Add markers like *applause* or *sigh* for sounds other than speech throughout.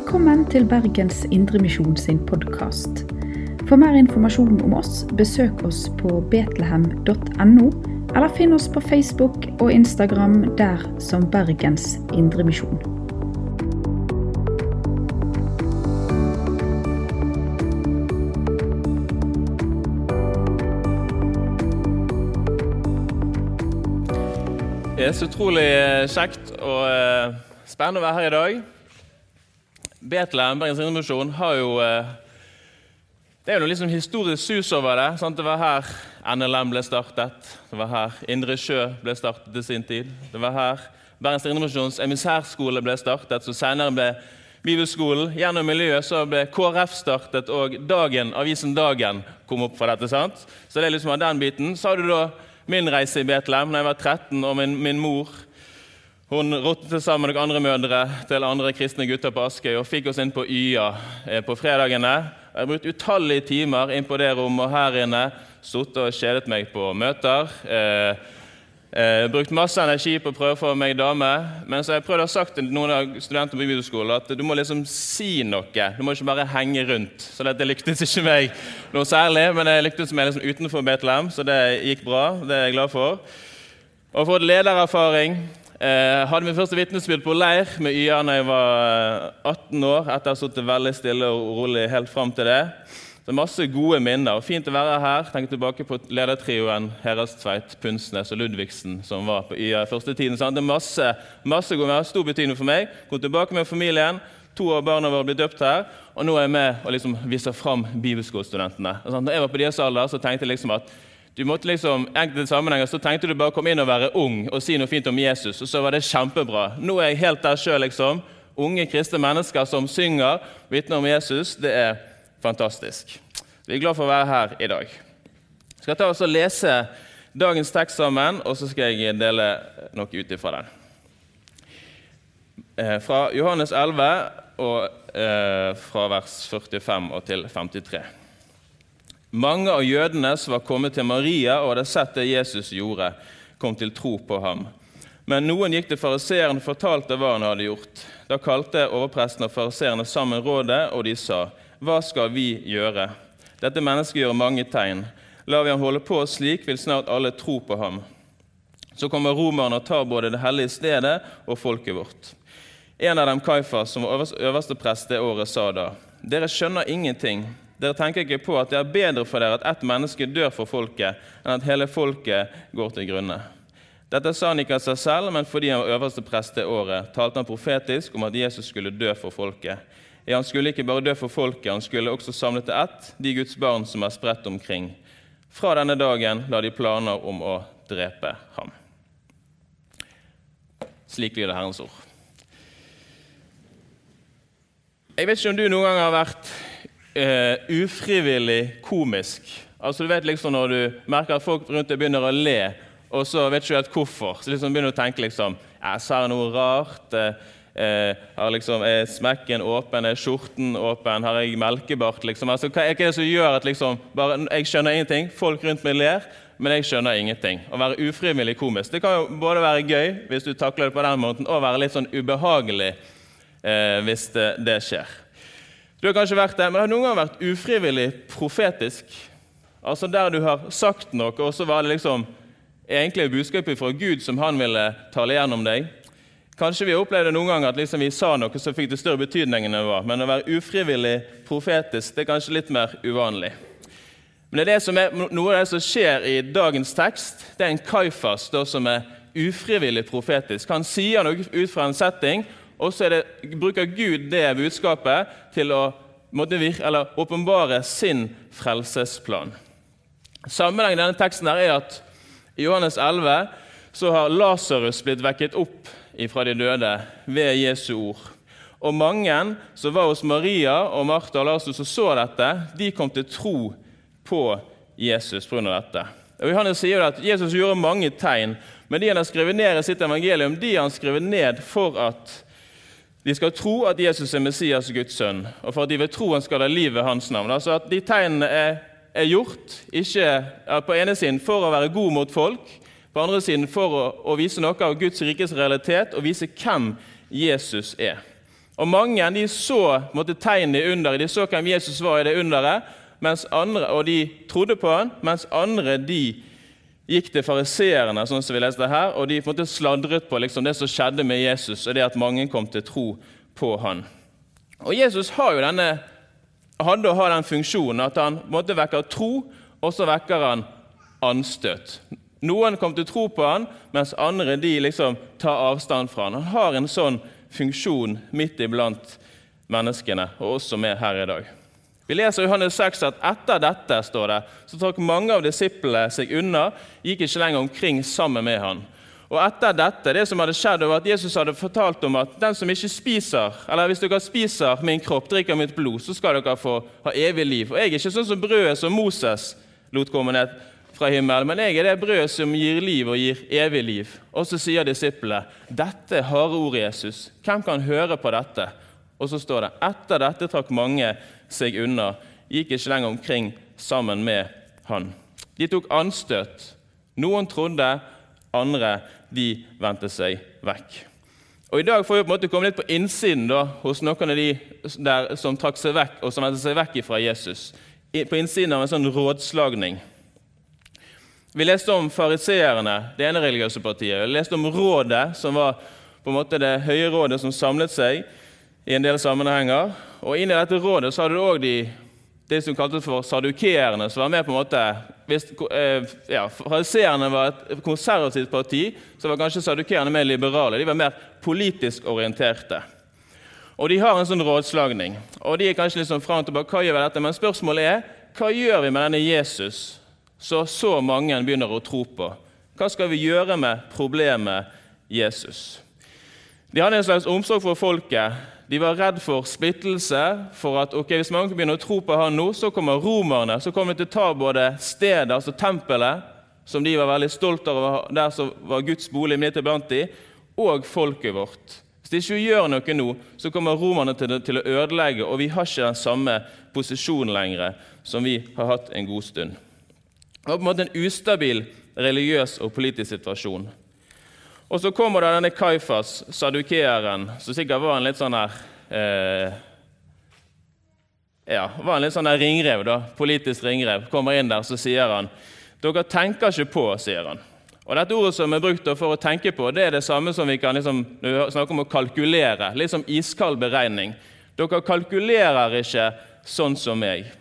Velkommen til Bergens Indremisjon sin podkast. For mer informasjon om oss, besøk oss på betlehem.no, eller finn oss på Facebook og Instagram der som Bergens Indremisjon. Det er så utrolig eh, kjekt og eh, spennende å være her i dag. Betlehem, Bergens Indremisjon, har jo eh, Det er jo liksom historisk sus over det. Sant? Det var her NLM ble startet. Det var her Indre Sjø ble startet i sin tid. Det var her Bergens Indremisjons emissærskole ble startet, som senere ble Bibelskolen. Gjennom miljøet så ble KrF startet, og Dagen, avisen Dagen kom opp fra dette. sant? Så det er liksom av den biten. Så har du da min reise i Betlehem da jeg var 13, og min, min mor hun rotet sammen med andre mødre til andre kristne gutter på Askøy og fikk oss inn på YA eh, på fredagene. Jeg har brukt utallige timer inn på det rommet og her inne. Sittet og kjedet meg på møter. Eh, eh, brukt masse energi på å prøve å få meg dame. Men så har jeg prøvd å ha sagt til noen av studentene på bibelskolen at du må liksom si noe. Du må ikke bare henge rundt. Så dette lyktes ikke meg noe særlig, men det lyktes meg liksom utenfor Betlehem, så det gikk bra. Det er jeg glad for. Og fått ledererfaring. Eh, hadde min første vitnesbyrd på leir med YA da jeg var 18 eh, år. etter å ha sittet veldig stille og rolig helt fram til det. Så Masse gode minner. og Fint å være her. Tenk tilbake på ledertrioen Herastveit, Punsnes og Ludvigsen som var på YA første tiden. Sant? Det er masse, masse gode, minner. stor betydning for meg. Kom tilbake med familien. To av barna våre ble døpt her, og nå er jeg med og liksom viser fram bibelskolestudentene. Når jeg var på deres alder, så tenkte jeg liksom at du måtte liksom, enkelte sammenhenger så tenkte du bare å komme inn og være ung og si noe fint om Jesus, og så var det kjempebra. Nå er jeg helt der sjøl, liksom. Unge kristne mennesker som synger, vitner om Jesus. Det er fantastisk. Vi er glad for å være her i dag. Jeg skal ta oss og lese dagens tekst sammen, og så skal jeg dele noe ut ifra den. Eh, fra Johannes 11, og eh, fra vers 45 og til 53. Mange av jødene som var kommet til Maria og hadde sett det Jesus gjorde, kom til tro på ham. Men noen gikk til fariseeren og fortalte hva han hadde gjort. Da kalte overpresten og fariseerne sammen rådet, og de sa, Hva skal vi gjøre? Dette mennesket gjør mange tegn. Lar vi ham holde på slik, vil snart alle tro på ham. Så kommer romerne og tar både det hellige stedet og folket vårt. En av dem, Kaifas, som var øverste prest det året, sa da, Dere skjønner ingenting. Dere tenker ikke på at det er bedre for dere at ett menneske dør for folket, enn at hele folket går til grunne. Dette sa han ikke av seg selv, men fordi han var øverste prest det året, talte han profetisk om at Jesus skulle dø for folket. Ja, han skulle ikke bare dø for folket, han skulle også samle til ett de Guds barn som er spredt omkring. Fra denne dagen la de planer om å drepe ham. Slik lyder Herrens ord. Jeg vet ikke om du noen gang har vært uh, ufrivillig komisk. Altså du vet liksom Når du merker at folk rundt deg begynner å le, og så vet du ikke helt hvorfor, så liksom begynner du å tenke liksom, jeg ser noe rart. Uh, har liksom, Er smekken åpen? Er skjorten åpen? Har jeg melkebart? Liksom? Altså, hva er det som gjør at liksom, bare, jeg skjønner ingenting? Folk rundt meg ler, men jeg skjønner ingenting. Å være ufrivillig komisk det kan jo både være gøy hvis du takler det på den måten, og være litt sånn ubehagelig eh, hvis det, det skjer. Du har kanskje vært det, men har noen gang vært ufrivillig profetisk? Altså Der du har sagt noe, og så var det liksom egentlig budskapet fra Gud som han ville tale gjennom deg. Kanskje vi opplevde noen ganger at liksom vi sa noe som fikk det større betydning enn det var. Men å være ufrivillig profetisk det er kanskje litt mer uvanlig. Men det er, er noe av det som skjer i dagens tekst. Det er en Kaifas da, som er ufrivillig profetisk. Han sier noe ut fra en setting, og så bruker Gud det budskapet til å åpenbare sin frelsesplan. Sammenhengen i denne teksten er at i Johannes 11 så har Lasarus blitt vekket opp fra de døde ved Jesu ord. Og mange som var hos Maria og Martha og Lasarus og så dette, de kom til tro på Jesus pga. dette. Og Johannes sier at Jesus gjorde mange tegn, men de han har skrevet ned i sitt evangelium, de han skrevet ned for at de skal tro at Jesus er Messias, Guds sønn, og for at de ved troen skal ha liv ved hans navn. Altså at De tegnene er, er gjort ikke på ene siden for å være god mot folk, på andre siden for å, å vise noe av Guds rikes realitet og vise hvem Jesus er. Og Mange de så måtte, tegnene i underet, de så hvem Jesus var i det underet, mens andre, og de trodde på han, mens andre de gikk til fariseerne sånn som vi leste her, og de på en måte sladret på liksom, det som skjedde med Jesus, og det at mange kom til tro på han. Og Jesus har jo denne, hadde og har den funksjonen at han måtte vekke tro, og så vekker han anstøt. Noen kom til tro på han, mens andre de liksom tar avstand fra han. Han har en sånn funksjon midt iblant menneskene, og også med her i dag. Vi leser i Johannes 6 at etter dette står det, så trakk mange av disiplene seg unna, gikk ikke lenger omkring sammen med han. Og etter dette, det som hadde skjedd, var at Jesus hadde fortalt om at den som ikke spiser, eller hvis dere spiser min kropp, drikker mitt blod, så skal dere få ha evig liv. Og Jeg er ikke sånn som brødet som Moses lot komme ned fra himmelen, men jeg er det brødet som gir liv og gir evig liv. Og så sier disiplene, dette er harde ord, Jesus. Hvem kan høre på dette? Og så står det etter dette trakk mange seg unna, gikk ikke lenger omkring sammen med han. De tok anstøt. Noen trodde, andre de vendte seg vekk. Og I dag får vi på en måte komme litt på innsiden da, hos noen av de der som trakk seg vekk og som vendte seg vekk fra Jesus. På innsiden av en sånn rådslagning. Vi leste om fariseerne, det ene religiøse partiet. Vi leste om rådet, som var på en måte det høye rådet som samlet seg i en del sammenhenger. Og Inni dette rådet så hadde du òg de, de, som kaltes for sadukeerne, som var med på en måte hvis eh, ja, Fariseerne var et konservativt parti, så var kanskje sadukeerne mer liberale. De var mer politisk orienterte. Og De har en sånn rådslagning. og de er kanskje litt sånn fram og tilbake, hva gjør vi dette? Men spørsmålet er hva gjør vi med denne Jesus så så mange begynner å tro på? Hva skal vi gjøre med problemet Jesus? De hadde en slags omsorg for folket, de var redd for splittelse, for at okay, hvis mange begynner å tro på han nå, så kommer romerne så kommer de til å ta både stedet, altså tempelet, som de var veldig stolt av, der som var Guds bolig midt iblant de, og folket vårt. Hvis de ikke gjør noe nå, så kommer romerne til, til å ødelegge, og vi har ikke den samme posisjonen lenger som vi har hatt en god stund. Det var på en måte en ustabil religiøs og politisk situasjon. Og så kommer da denne Kaifas, sadukeeren, som sikkert var en litt sånn her eh, ja, var en litt sånn der ringrev, da, politisk ringrev. Kommer inn der, så sier han Dere tenker ikke på, sier han. Og Dette ordet som er brukt for å tenke på, det er det samme som vi kan liksom, snakke om å kalkulere. Litt som iskald beregning. Dere kalkulerer ikke sånn som meg.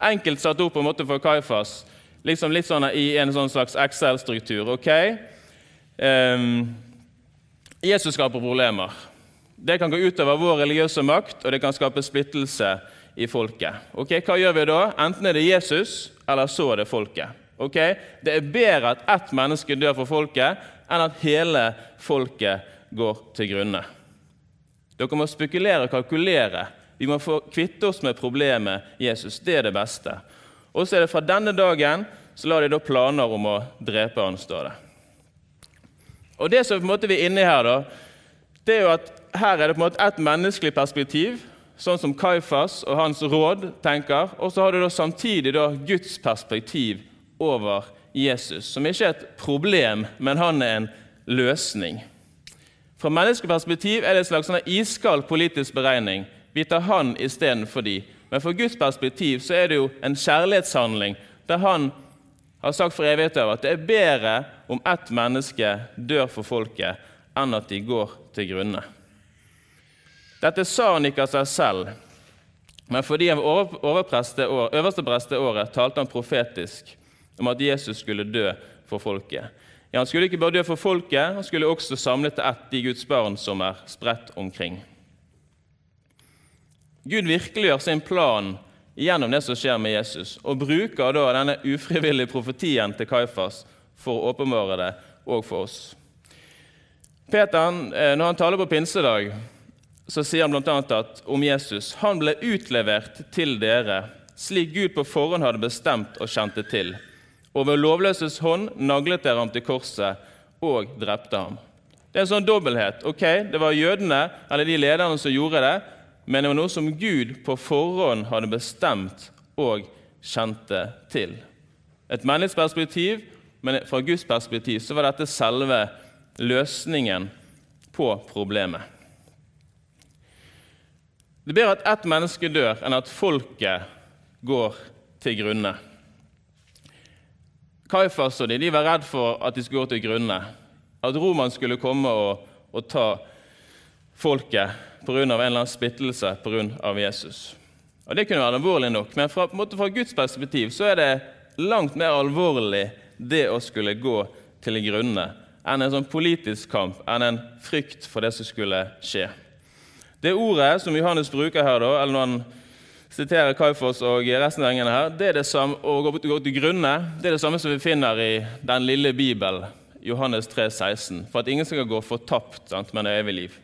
Enkelt satt ord på en måte for Kaifas, liksom litt sånn i en sånn slags Excel-struktur. ok? Um, Jesus skaper problemer. Det kan gå utover vår religiøse makt, og det kan skape splittelse i folket. Ok, Hva gjør vi da? Enten er det Jesus, eller så er det folket. Ok? Det er bedre at ett menneske dør for folket, enn at hele folket går til grunne. Dere må spekulere og kalkulere. Vi må få kvitte oss med problemet Jesus. Det er det beste. Og så er det fra denne dagen så la de da planer om å drepe han, står det. Og Det som på en måte vi er inne i her, da, det er jo at her er det på en måte et menneskelig perspektiv, sånn som Kaifas og hans råd tenker. Og så har du da samtidig da Guds perspektiv over Jesus, som ikke er et problem, men han er en løsning. Fra menneskeperspektiv er det en slags sånn iskald politisk beregning. Vi tar han istedenfor de. Men fra Guds perspektiv så er det jo en kjærlighetshandling der han har sagt for evighet over at det er bedre om ett menneske dør for folket, enn at de går til grunne. Dette sa han ikke av seg selv, men fordi han var øversteprest det året, talte han profetisk om at Jesus skulle dø for folket. Ja, Han skulle ikke bare dø for folket, han skulle også samle til ett de Guds barn som er spredt omkring. Gud virkeliggjør sin plan gjennom det som skjer med Jesus, og bruker da denne ufrivillige profetien til Kaifas for å åpenbare det òg for oss. Peter, eh, Når han taler på pinsedag, så sier han bl.a. om Jesus han ble utlevert til dere slik Gud på forhånd hadde bestemt og kjente til. Og ved lovløses hånd naglet dere ham til korset og drepte ham. Det er en sånn dobbelthet. Ok, Det var jødene eller de lederne som gjorde det, men det var noe som Gud på forhånd hadde bestemt og kjente til. Et menneskeperspektiv, men fra Guds perspektiv så var dette selve løsningen på problemet. Det er bedre at ett menneske dør, enn at folket går til grunne. Kaifas og de, de var redd for at de skulle gå til grunne. At Roman skulle komme og, og ta folket pga. en eller annen splittelse pga. Jesus. Og Det kunne være alvorlig nok, men fra, fra Guds perspektiv så er det langt mer alvorlig det å skulle gå til grunne enn en sånn politisk kamp, enn en frykt for det som skulle skje. Det ordet som Johannes bruker her, da, eller når han siterer Kaifos og resten av gjengene her, det er det samme, å gå til grunne, det er det samme som vi finner i den lille Bibelen, Johannes 3, 16, for at ingen skal gå fortapt sant, men evig liv.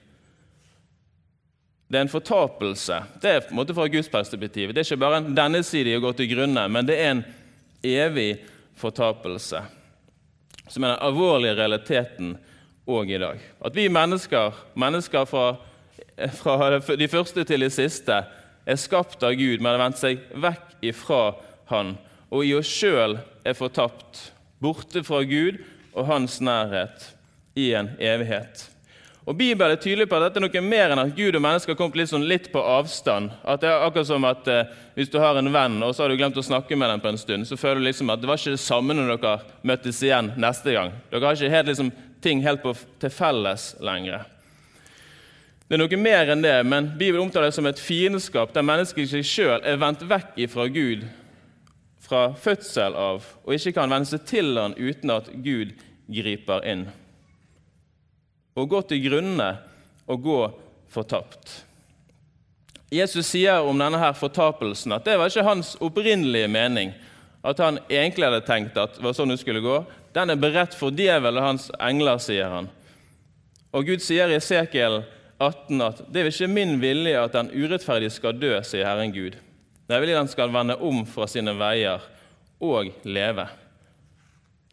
Det er en fortapelse. Det er på en måte fra Guds perspektiv. Det er ikke bare en denne side å gå til grunne, men det er en evig fortapelse, som er den alvorlige realiteten òg i dag. At vi mennesker, mennesker fra, fra de første til de siste, er skapt av Gud, men har vendt seg vekk ifra Han, og i oss sjøl er fortapt, borte fra Gud og Hans nærhet i en evighet. Og Bibelen er tydelig på at dette er noe mer enn at Gud og mennesker har kommet litt, sånn litt på avstand. At det er akkurat som at eh, Hvis du har en venn og så har du glemt å snakke med den på en stund, så føler du liksom at det var ikke det samme når dere møttes igjen neste gang. Dere har ikke helt, liksom, ting helt på, til felles lenger. Det er noe mer enn det, men Bibelen omtaler det som et fiendskap der mennesket i seg sjøl er vendt vekk fra Gud fra fødsel av og ikke kan vende seg til han uten at Gud griper inn. Å gå til grunne og gå fortapt. Jesus sier om denne her fortapelsen at det var ikke hans opprinnelige mening. At han egentlig hadde tenkt at det var sånn det skulle gå. Den er beredt for djevel og hans engler, sier han. Og Gud sier i Esekiel 18 at det er ikke min vilje at den urettferdige skal dø, sier Herren Gud. Det er vilje han skal vende om fra sine veier og leve.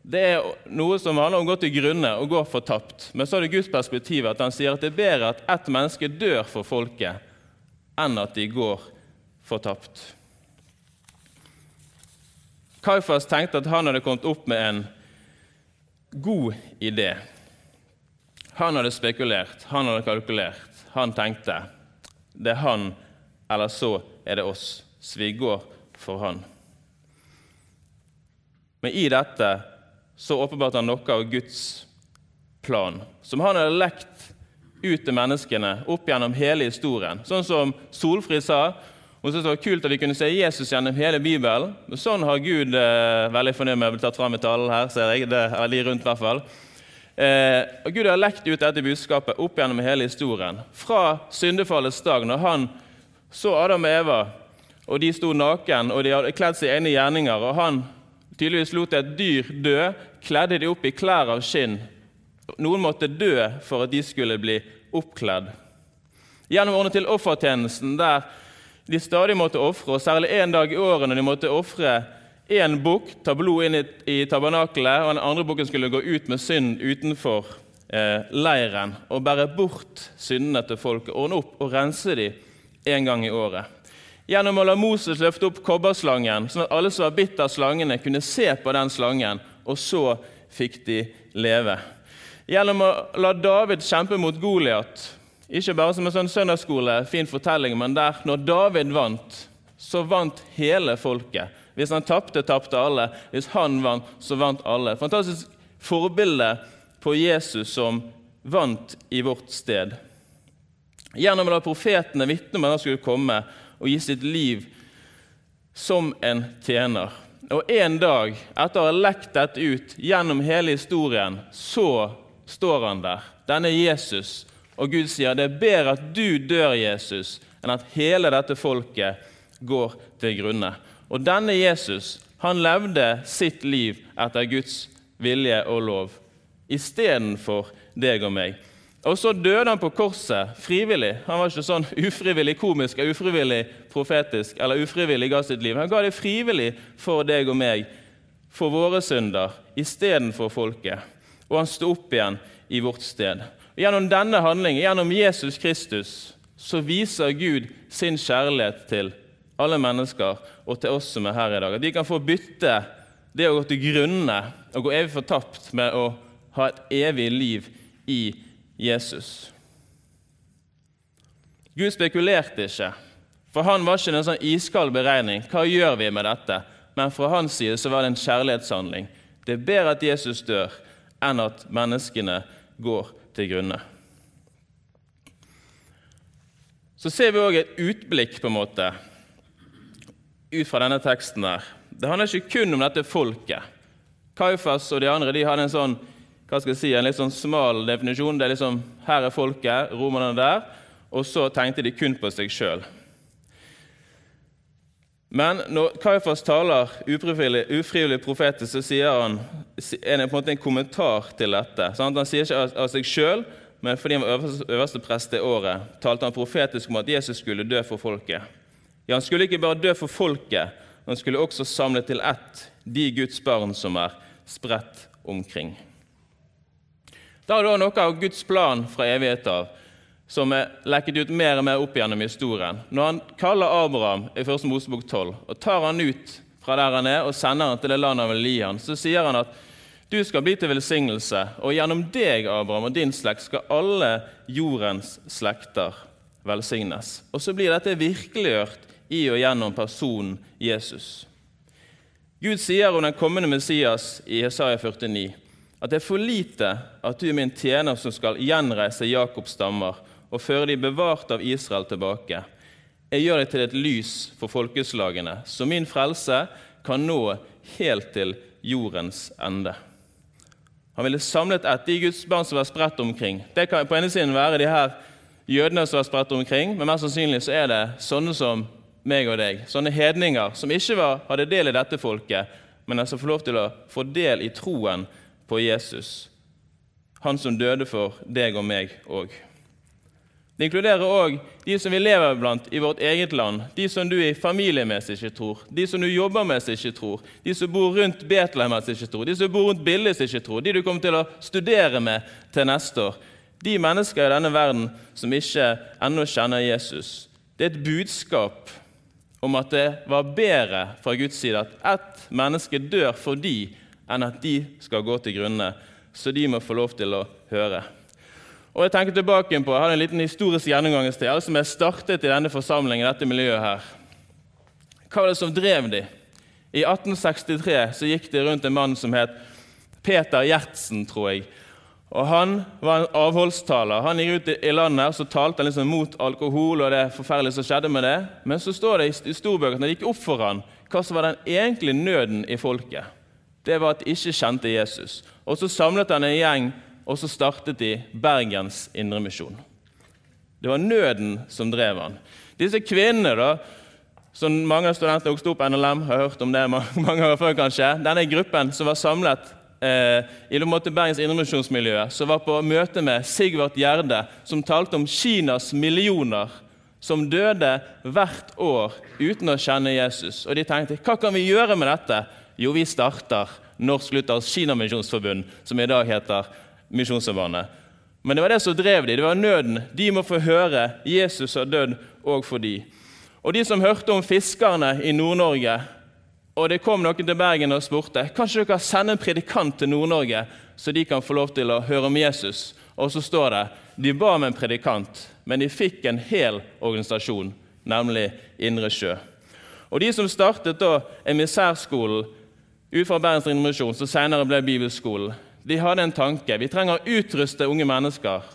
Det er noe som handler om å gå til grunne og gå fortapt. Men så er det Guds perspektiv at han sier at det er bedre at ett menneske dør for folket, enn at de går fortapt. Kaifas tenkte at han hadde kommet opp med en god idé. Han hadde spekulert, han hadde kalkulert. Han tenkte det er han, eller så er det oss. Så vi går for han. Men i dette så åpenbarte han noe av Guds plan, som han hadde lekt ut til menneskene opp gjennom hele historien. Sånn som Solfrid sa. Hun syntes det var kult at vi kunne se Jesus gjennom hele Bibelen. Sånn har Gud eh, veldig fornøyd med å bli tatt fram i talen her, ser jeg. Det er de rundt, i hvert fall. Eh, og Gud har lekt ut dette budskapet opp gjennom hele historien. Fra syndefallets dag, når han så Adam og Eva, og de sto naken og de hadde kledd seg i egne gjerninger, og han tydeligvis lot et dyr dø, kledde de opp i klær av skinn. Noen måtte dø for at de skulle bli oppkledd. Gjennom ordnet til offertjenesten, der de stadig måtte ofre, og særlig én dag i året når de måtte ofre én bukk ta blod inn i, i tabernakelet, og den andre bukken skulle gå ut med synd utenfor eh, leiren og bære bort syndene til folket, ordne opp og rense dem en gang i året. Gjennom å la Moses løfte opp kobberslangen, sånn at alle som var bitt av slangene, kunne se på den slangen, og så fikk de leve. Gjennom å la David kjempe mot Goliat, ikke bare som en sånn søndagsskole, fin fortelling, men der når David vant, så vant hele folket. Hvis han tapte, tapte alle. Hvis han vant, så vant alle. Fantastisk forbilde på Jesus som vant i vårt sted. Gjennom å la profetene vitne om at han skulle komme og gi sitt liv som en tjener. Og en dag, etter å ha lekt dette ut gjennom hele historien, så står han der, denne Jesus, og Gud sier det er bedre at du dør, Jesus, enn at hele dette folket går til grunne. Og denne Jesus han levde sitt liv etter Guds vilje og lov istedenfor deg og meg. Og så døde han på korset frivillig. Han var ikke sånn ufrivillig komisk eller ufrivillig profetisk eller ufrivillig ga sitt liv. Han ga det frivillig for deg og meg, for våre synder, istedenfor folket. Og han sto opp igjen i vårt sted. Og gjennom denne handlingen, gjennom Jesus Kristus, så viser Gud sin kjærlighet til alle mennesker og til oss som er her i dag. At vi kan få bytte det å gå til grunne og gå evig fortapt med å ha et evig liv i Jesus. Gud spekulerte ikke. For han var ikke en sånn iskald beregning. Hva gjør vi med dette? Men fra hans side så var det en kjærlighetshandling. Det er bedre at Jesus dør, enn at menneskene går til grunne. Så ser vi òg et utblikk på en måte ut fra denne teksten. her. Det handler ikke kun om dette folket. Kaifas og de andre de hadde en sånn hva skal jeg si, en litt sånn smal definisjon. Det er liksom, Her er folket, romerne der. Og så tenkte de kun på seg sjøl. Men når Kaifas taler ufrivillig, ufrivillig profetisk, så sier han er det på en måte en kommentar til dette. Sant? Han sier ikke av, seg sjøl, men fordi han var øverste, øverste prest det året, talte han profetisk om at Jesus skulle dø for folket. Ja, Han skulle ikke bare dø for folket, han skulle også samle til ett de Guds barn som er spredt omkring. Da er det noe av Guds plan fra evighet av som er lekket ut mer og mer opp gjennom historien. Når han kaller Abraham i 1. Mosebok 12 og tar han ut fra der han er og sender han til det landet han vil gi han, så sier han at du skal bli til velsignelse, og gjennom deg, Abraham, og din slekt skal alle jordens slekter velsignes. Og så blir dette virkeliggjort i og gjennom personen Jesus. Gud sier om den kommende Messias i Jesaja 49 at det er for lite at du er min tjener som skal gjenreise Jakobs stammer og føre de bevart av Israel tilbake. Jeg gjør deg til et lys for folkeslagene, så min frelse kan nå helt til jordens ende. Han ville samlet ett, de Guds barn som var spredt omkring. Det kan på ene siden være de her jødene som var spredt omkring, men mest sannsynlig så er det sånne som meg og deg, sånne hedninger som ikke var, hadde del i dette folket, men altså får lov til å få del i troen på Jesus, han som døde for deg og meg òg. Det inkluderer òg de som vi lever blant i vårt eget land, de som du i familiemessig ikke tror, de som du jobber med som ikke tror, de som bor rundt Betlehem som ikke tror, de som bor rundt Billig som ikke tror, de du kommer til å studere med til neste år. De mennesker i denne verden som ikke ennå kjenner Jesus. Det er et budskap om at det var bedre fra Guds side at ett menneske dør for de, enn at de skal gå til grunne. Så de må få lov til å høre. Og Jeg tenker tilbake på, jeg hadde en liten historisk gjennomgang i sted, som jeg startet i denne forsamlingen, dette miljøet her. Hva var det som drev de? I 1863 så gikk det rundt en mann som het Peter Gjertsen, tror jeg. Og Han var en avholdstaler. Han gikk ut i landet her, så talte han liksom mot alkohol og det forferdelige som skjedde med det. Men så står det i storbøkene at det gikk opp for han hva som var den egentlige nøden i folket. Det var at de ikke kjente Jesus. Og Så samlet han en gjeng og så startet de Bergens Indremisjon. Det var nøden som drev han. Disse kvinnene, da, som mange av studentene vokste opp NLM, har hørt om det *laughs* mange år før kanskje, denne gruppen som var samlet eh, i måte Bergens Indremisjonsmiljø, som var på møte med Sigvart Gjerde, som talte om Kinas millioner som døde hvert år uten å kjenne Jesus. Og de tenkte hva kan vi gjøre med dette? Jo, vi starter Norsk Luthers Kinamisjonsforbund, som i dag heter Misjonssambandet. Men det var det som drev dem. Det var nøden. De må få høre Jesus har dødd òg for de. Og de som hørte om fiskerne i Nord-Norge, og det kom noen til Bergen og spurte kanskje dere sender en predikant til Nord-Norge, så de kan få lov til å høre om Jesus. Og så står det de ba om en predikant, men de fikk en hel organisasjon, nemlig Indre Sjø. Og de som startet da emissærskolen ut fra Bergens Indremisjon, som senere ble Bibelskolen, de hadde en tanke. Vi trenger å utruste unge mennesker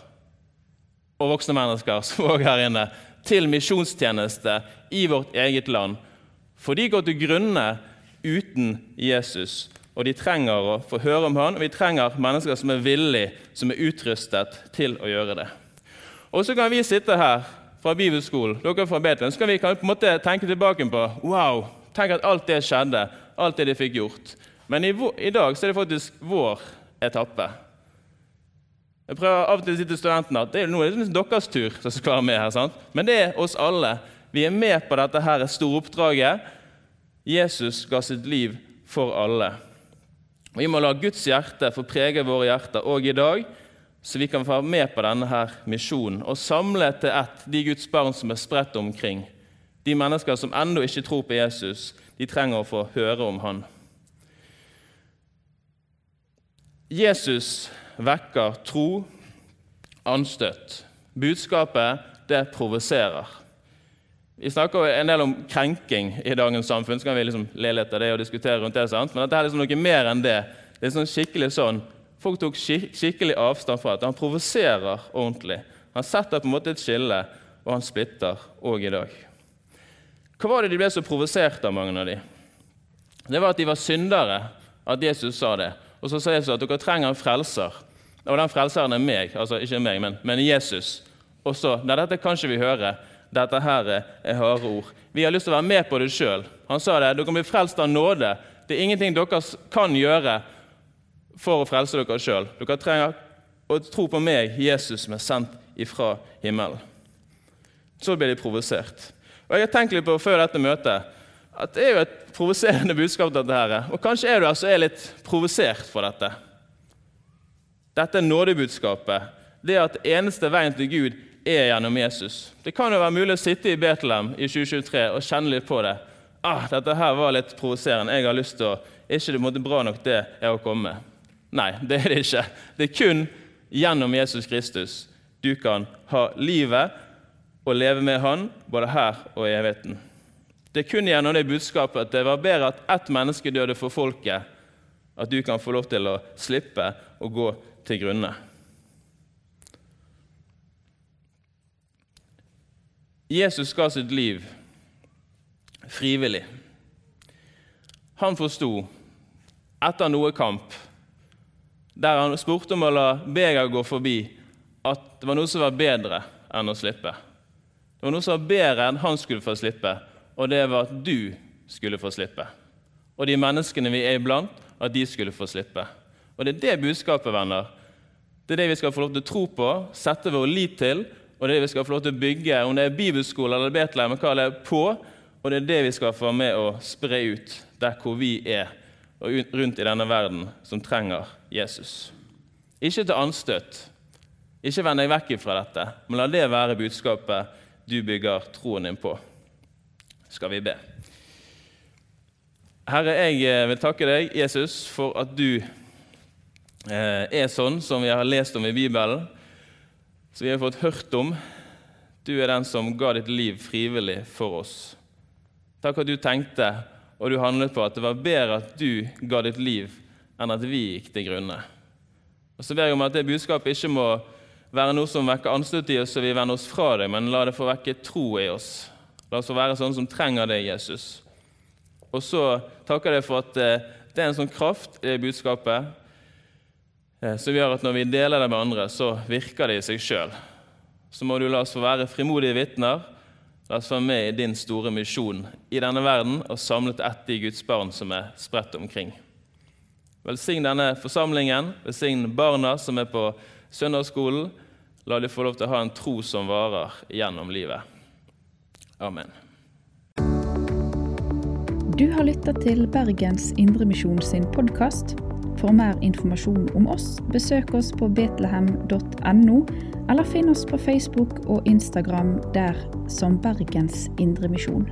og voksne mennesker som også her inne, til misjonstjeneste i vårt eget land. For de går til grunne uten Jesus, og de trenger å få høre om han, og vi trenger mennesker som er villige, som er utrustet til å gjøre det. Og så kan vi sitte her fra bibelskolen, dere fra Betlehem, så kan vi på en måte tenke tilbake på Wow! Tenk at alt det skjedde, alt det de fikk gjort. Men i, i dag så er det faktisk vår etappe. Jeg prøver av og til å si til studentene at det er noe liksom deres tur som skal være med her. sant? Men det er oss alle. Vi er med på dette her store oppdraget. Jesus ga sitt liv for alle. Og Vi må la Guds hjerte få prege våre hjerter òg i dag, så vi kan være med på denne her misjonen og samle til ett de Guds barn som er spredt omkring. De mennesker som ennå ikke tror på Jesus, de trenger å få høre om Han. Jesus vekker tro, anstøt. Budskapet det provoserer. Vi snakker en del om krenking i dagens samfunn, så kan vi liksom le litt av det og diskutere rundt det, sant? men dette er liksom noe mer enn det. Det er sånn skikkelig sånn, Folk tok skikkelig avstand fra det. Han provoserer ordentlig. Han setter på en måte et skille, og han splitter òg i dag. Hva var det de ble så provosert av, mange av de? Det var at de var syndere, at Jesus sa det. Og så sa Jesus at dere trenger en frelser. Og den frelseren er meg, altså ikke meg, men, men Jesus. Og så Nei, dette kan ikke vi høre. Dette her er harde ord. Vi har lyst til å være med på det sjøl. Han sa det. Dere blir frelst av nåde. Det er ingenting dere kan gjøre for å frelse dere sjøl. Dere trenger å tro på meg, Jesus, som er sendt ifra himmelen. Så ble de provosert. Og Jeg har tenkt litt på før dette møtet at det er jo et provoserende budskap. dette her. Og Kanskje er du altså er litt provosert for dette. Dette er nådebudskapet. Det at eneste veien til Gud er gjennom Jesus. Det kan jo være mulig å sitte i Betlehem i 2023 og kjenne litt på det. Ah, dette her var litt provoserende. Jeg har lyst til å ikke det måtte bra nok det er å komme. Nei, det er det ikke. Det er kun gjennom Jesus Kristus du kan ha livet og leve med Han både her og i evigheten. Det er kun gjennom det budskapet at det var bedre at ett menneske døde for folket, at du kan få lov til å slippe å gå til grunne. Jesus ga sitt liv frivillig. Han forsto, etter noe kamp, der han spurte om å la beger gå forbi, at det var noe som var bedre enn å slippe. Det var noe som var bedre enn han skulle få slippe, og det var at du skulle få slippe. Og de menneskene vi er iblant, at de skulle få slippe. Og Det er det budskapet, venner. Det er det vi skal få lov til å tro på, sette vår lit til, og det er det vi skal få lov til å bygge, om det er bibelskole eller Betlehem, hva det er på, og det er det vi skal få med å spre ut der hvor vi er og rundt i denne verden som trenger Jesus. Ikke til anstøt. Ikke vend deg vekk fra dette, men la det være budskapet du bygger troen din på. Skal vi be. Herre, jeg eh, vil takke deg, Jesus, for at du eh, er sånn som vi har lest om i Bibelen, som vi har fått hørt om. Du er den som ga ditt liv frivillig for oss. Takk at du tenkte og du handlet på at det var bedre at du ga ditt liv, enn at vi gikk til grunne. Og Så ber jeg om at det budskapet ikke må være noe som vekker anstøt i oss så vi vender oss fra deg, men la det få vekke tro i oss. La oss få være sånne som trenger det, Jesus. Og så takker jeg for at eh, det er en sånn kraft i budskapet eh, som gjør at når vi deler det med andre, så virker det i seg sjøl. Så må du la oss få være frimodige vitner La oss være med i din store misjon i denne verden og samlet etter i Guds barn som er spredt omkring. Velsign denne forsamlingen, velsign barna som er på søndagsskolen. La de få lov til å ha en tro som varer gjennom livet. Amen. Du har lytta til Bergens Indremisjon sin podkast. For mer informasjon om oss, besøk oss på betlehem.no, eller finn oss på Facebook og Instagram der som Bergens Indremisjon.